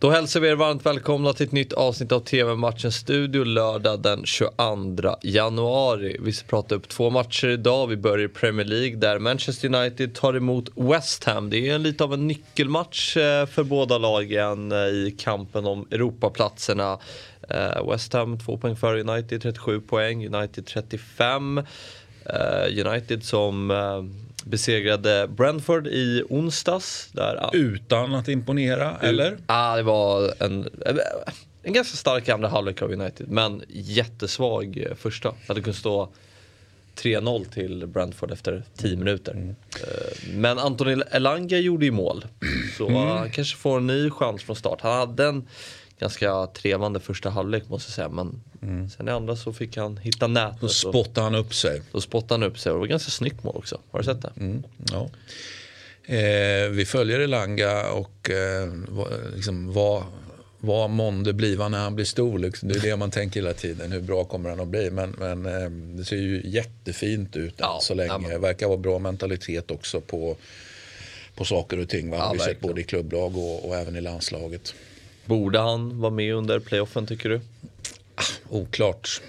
Då hälsar vi er varmt välkomna till ett nytt avsnitt av TV-matchen Studio lördag den 22 januari. Vi ska prata upp två matcher idag. Vi börjar i Premier League där Manchester United tar emot West Ham. Det är lite av en nyckelmatch eh, för båda lagen eh, i kampen om Europaplatserna. Eh, West Ham 2 poäng före United, 37 poäng. United 35. United som besegrade Brentford i onsdags. Där, Utan att imponera, eller? Ja, det var en, en ganska stark andra halvlek av United. Men jättesvag första. Det hade kunnat stå 3-0 till Brentford efter 10 minuter. Mm. Eh, men Anthony Elanga gjorde ju mål. Så mm. han kanske får en ny chans från start. Han hade en ganska trevande första halvlek måste jag säga. Men mm. sen i andra så fick han hitta nätet. Då spottade han upp sig. Då spottade han upp sig och det var ganska snyggt mål också. Har du sett det? Mm. Ja. Eh, vi följer Elanga och eh, liksom, vad, vad månde bliva när han blir stor? Liksom. Det är det man tänker hela tiden. Hur bra kommer han att bli? Men, men eh, det ser ju jättefint ut ja, än så länge. Ja, men... verkar vara bra mentalitet också på, på saker och ting. Va? Ja, har vi sett både i klubblag och, och även i landslaget. Borde han vara med under playoffen tycker du? Ah, oklart.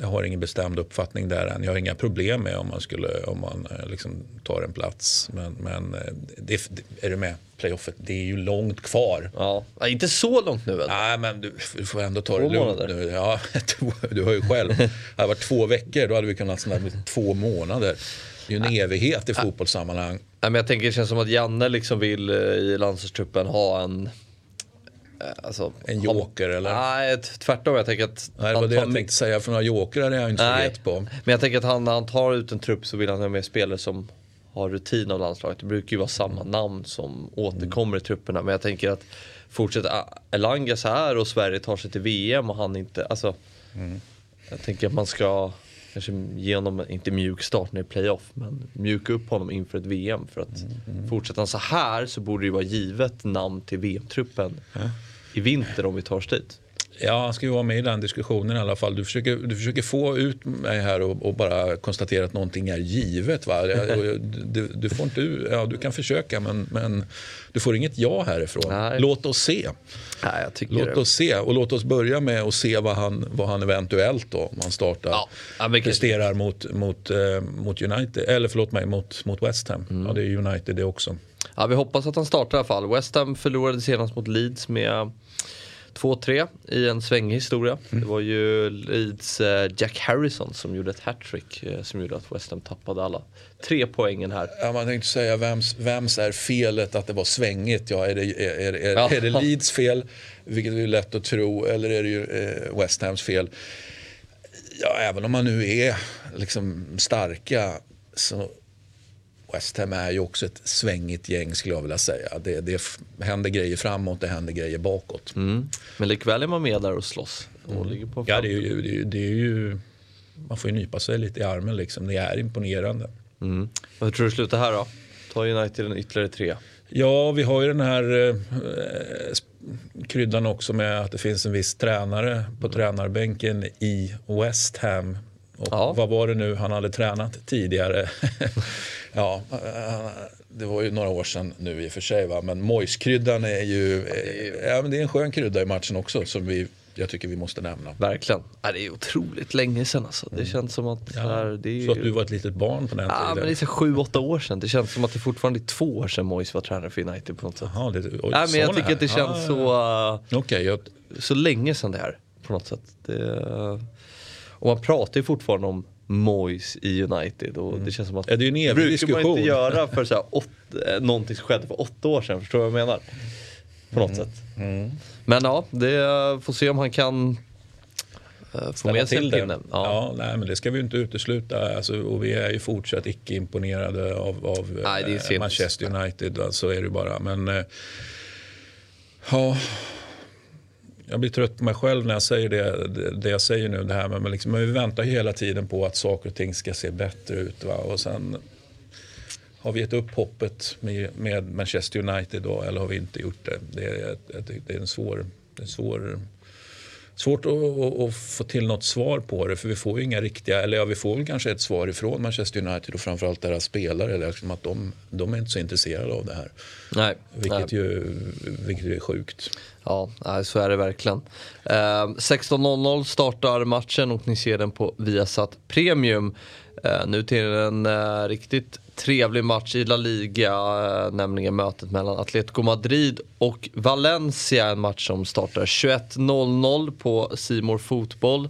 Jag har ingen bestämd uppfattning där än. Jag har inga problem med om man, skulle, om man eh, liksom tar en plats. Men, men eh, det, är du med? Playoffet, det är ju långt kvar. Ja, inte så långt nu väl? Nej, men du, du får ändå ta två det lugnt nu. Ja, du har ju själv. Det hade varit två veckor, då hade vi kunnat med två månader. Det är ju en evighet i fotbollssammanhang. Nej, men jag tänker det känns som att Janne liksom vill eh, i landslagstruppen ha en alltså, en joker har, eller? Nej, tvärtom. Jag tänker att... Nej, det var det jag tänkte säga. För några jokrar är jag inte nej, så på. Men jag tänker att han, när han tar ut en trupp så vill han ha med spelare som har rutin av landslaget. Det brukar ju vara samma mm. namn som återkommer i trupperna. Men jag tänker att fortsätter Elanga så här och Sverige tar sig till VM och han inte... Alltså, mm. Jag tänker att man ska kanske ge honom, inte mjuk start när det är playoff, men mjuka upp honom inför ett VM. För att mm. mm. fortsätter han så här så borde det ju vara givet namn till VM-truppen. Mm i vinter om vi tar oss dit. Ja, han ska ju vara med i den diskussionen i alla fall. Du försöker, du försöker få ut mig här och, och bara konstatera att någonting är givet. Va? Du, du, får inte, ja, du kan försöka men, men du får inget ja härifrån. Nej. Låt oss se. Nej, låt det. oss se och låt oss börja med att se vad han, vad han eventuellt då, om han startar, ja. Presterar mot, mot, eh, mot United, eller förlåt mig, mot, mot West Ham. Mm. Ja, det är United det också. Ja, vi hoppas att han startar i alla fall. West Ham förlorade senast mot Leeds med 2-3 i en svängig historia. Mm. Det var ju Leeds eh, Jack Harrison som gjorde ett hattrick eh, som gjorde att West Ham tappade alla tre poängen här. Ja, man tänkte säga vems, vems är felet att det var svängigt? Ja, är, det, är, är, ja. är det Leeds fel, vilket är lätt att tro, eller är det ju eh, West Hams fel? Ja, även om man nu är liksom starka så West Ham är ju också ett svängigt gäng skulle jag vilja säga. Det, det händer grejer framåt, det händer grejer bakåt. Mm. Men likväl är man med där och slåss. Och mm. på ja, det är, ju, det, är, det är ju, man får ju nypa sig lite i armen liksom. Det är imponerande. Mm. Hur tror du det slutar här då? Tar United en ytterligare tre? Ja, vi har ju den här eh, kryddan också med att det finns en viss tränare på tränarbänken i West Ham. Och ja. Vad var det nu han hade tränat tidigare? Ja, det var ju några år sedan nu i och för sig. Va? Men mojskryddan är ju, ja, men det är en skön krydda i matchen också som vi jag tycker vi måste nämna. Verkligen. Ja, det är otroligt länge sedan alltså. Det mm. känns som att... Ja, här, det är så att du var ett litet barn på den ja, tiden? men det är sju, åtta år sedan. Det känns som att det fortfarande är två år sedan Moise var tränare för United på något sätt. Aha, det, oj, ja, men jag tycker att det känns ah, så... Uh, okay, jag... Så länge sedan det här på något sätt. Det, och man pratar ju fortfarande om Moyes i United. Och mm. Det känns som att ja, det är en evig brukar diskussion. man inte göra för så här, åt, eh, någonting som skedde för åtta år sedan. Förstår du vad jag menar? På något mm. sätt. Mm. Men ja, det får se om han kan uh, få med sig en pinne. Ja. ja, nej, men det ska vi inte utesluta. Alltså, och vi är ju fortsatt icke imponerade av, av nej, Manchester United. Så alltså, är det bara. Men ja jag blir trött på mig själv när jag säger det, det, jag säger nu. Det här, men liksom, vi väntar hela tiden på att saker och ting ska se bättre ut. Va? Och sen har vi gett upp hoppet med, med Manchester United då, eller har vi inte gjort det? Det är, det är en svår, det är en svår, svårt att, att, att, få till något svar på det för vi får ju inga riktiga, eller ja vi får väl kanske ett svar ifrån Manchester United och framförallt deras spelare liksom att de, de är inte så intresserade av det här. Nej. Vilket, nej. Ju, vilket är sjukt. Ja, så är det verkligen. Eh, 16.00 startar matchen och ni ser den på Viasat Premium. Eh, nu till en eh, riktigt trevlig match i La Liga, eh, nämligen mötet mellan Atletico Madrid och Valencia. En match som startar 21.00 på Simor Fotboll.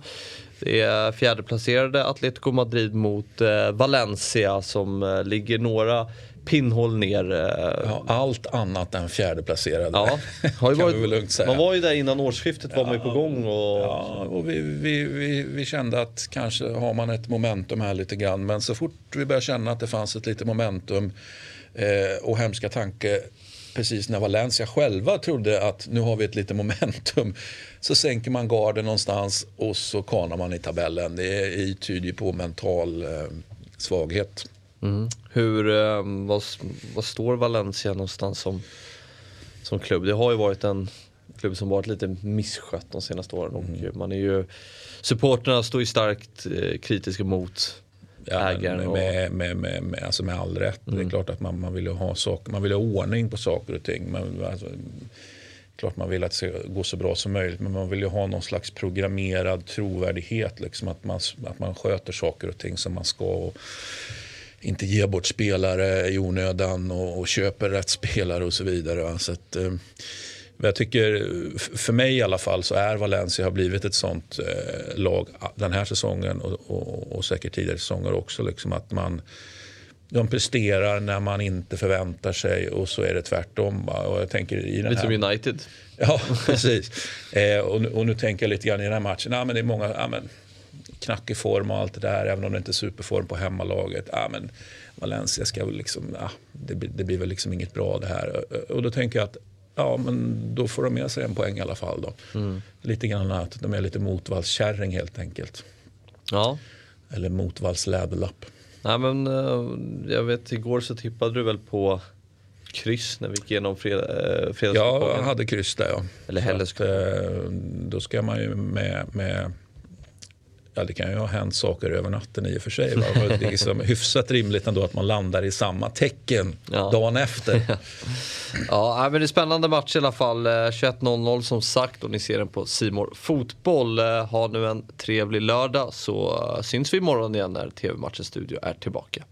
Det är fjärdeplacerade Atletico Madrid mot eh, Valencia som eh, ligger några pinnhål ner. Eh. Ja, allt annat än fjärdeplacerade. Ja, har ju varit, man var ju där innan årsskiftet var man ju på gång. Och... Ja, och vi, vi, vi, vi, kände att kanske har man ett momentum här lite grann. Men så fort vi började känna att det fanns ett litet momentum eh, och hemska tanke precis när Valencia själva trodde att nu har vi ett litet momentum så sänker man garden någonstans och så kanar man i tabellen. Det tyder på mental eh, svaghet. Mm. Hur, eh, vad, vad står Valencia någonstans som, som klubb? Det har ju varit en klubb som varit lite misskött de senaste åren och mm. man är ju Supporterna står ju starkt eh, kritiska mot ja, ägaren. Och... Med, med, med, med, alltså med all rätt. Mm. Det är mm. klart att man, man vill ha saker, man vill ha ordning på saker och ting. Man, alltså, klart man vill att det ska gå så bra som möjligt men man vill ju ha någon slags programmerad trovärdighet. Liksom, att, man, att man sköter saker och ting som man ska. Och, inte ger bort spelare i onödan och, och köper rätt spelare och så vidare. Så att, eh, jag tycker, för mig i alla fall, så är Valencia har blivit ett sånt eh, lag den här säsongen och, och, och säkert tidigare säsonger också. Liksom att man, de presterar när man inte förväntar sig och så är det tvärtom. Och jag tänker i den lite här... som United. Ja, precis. eh, och, nu, och, nu tänker jag lite grann i den här matchen. Ja, men det är många, ja, men, knackig form och allt det där, även om det inte är superform på hemmalaget. Ja, men Valencia ska väl liksom, ja, det, det, blir väl liksom inget bra det här. Och då tänker jag att ja, men då får de med sig en poäng i alla fall. Då. Mm. Lite grann att de är lite motvallskärring helt enkelt. Ja. Eller motvallsläderlapp. Nej, men, eh, jag vet, igår så tippade du väl på kryss när vi gick igenom fred, eh, fredagskupongen? Ja, jag hade kryss där ja. Eller helgkupongen. Då ska man ju med, med Ja, det kan ju ha hänt saker över natten i och för sig. Va? Det är liksom hyfsat rimligt ändå att man landar i samma tecken ja. dagen efter. ja, men det är spännande match i alla fall. 21.00 eh, som sagt och ni ser den på Simor Fotboll. Eh, ha nu en trevlig lördag så eh, syns vi imorgon igen när TV-matchens studio är tillbaka.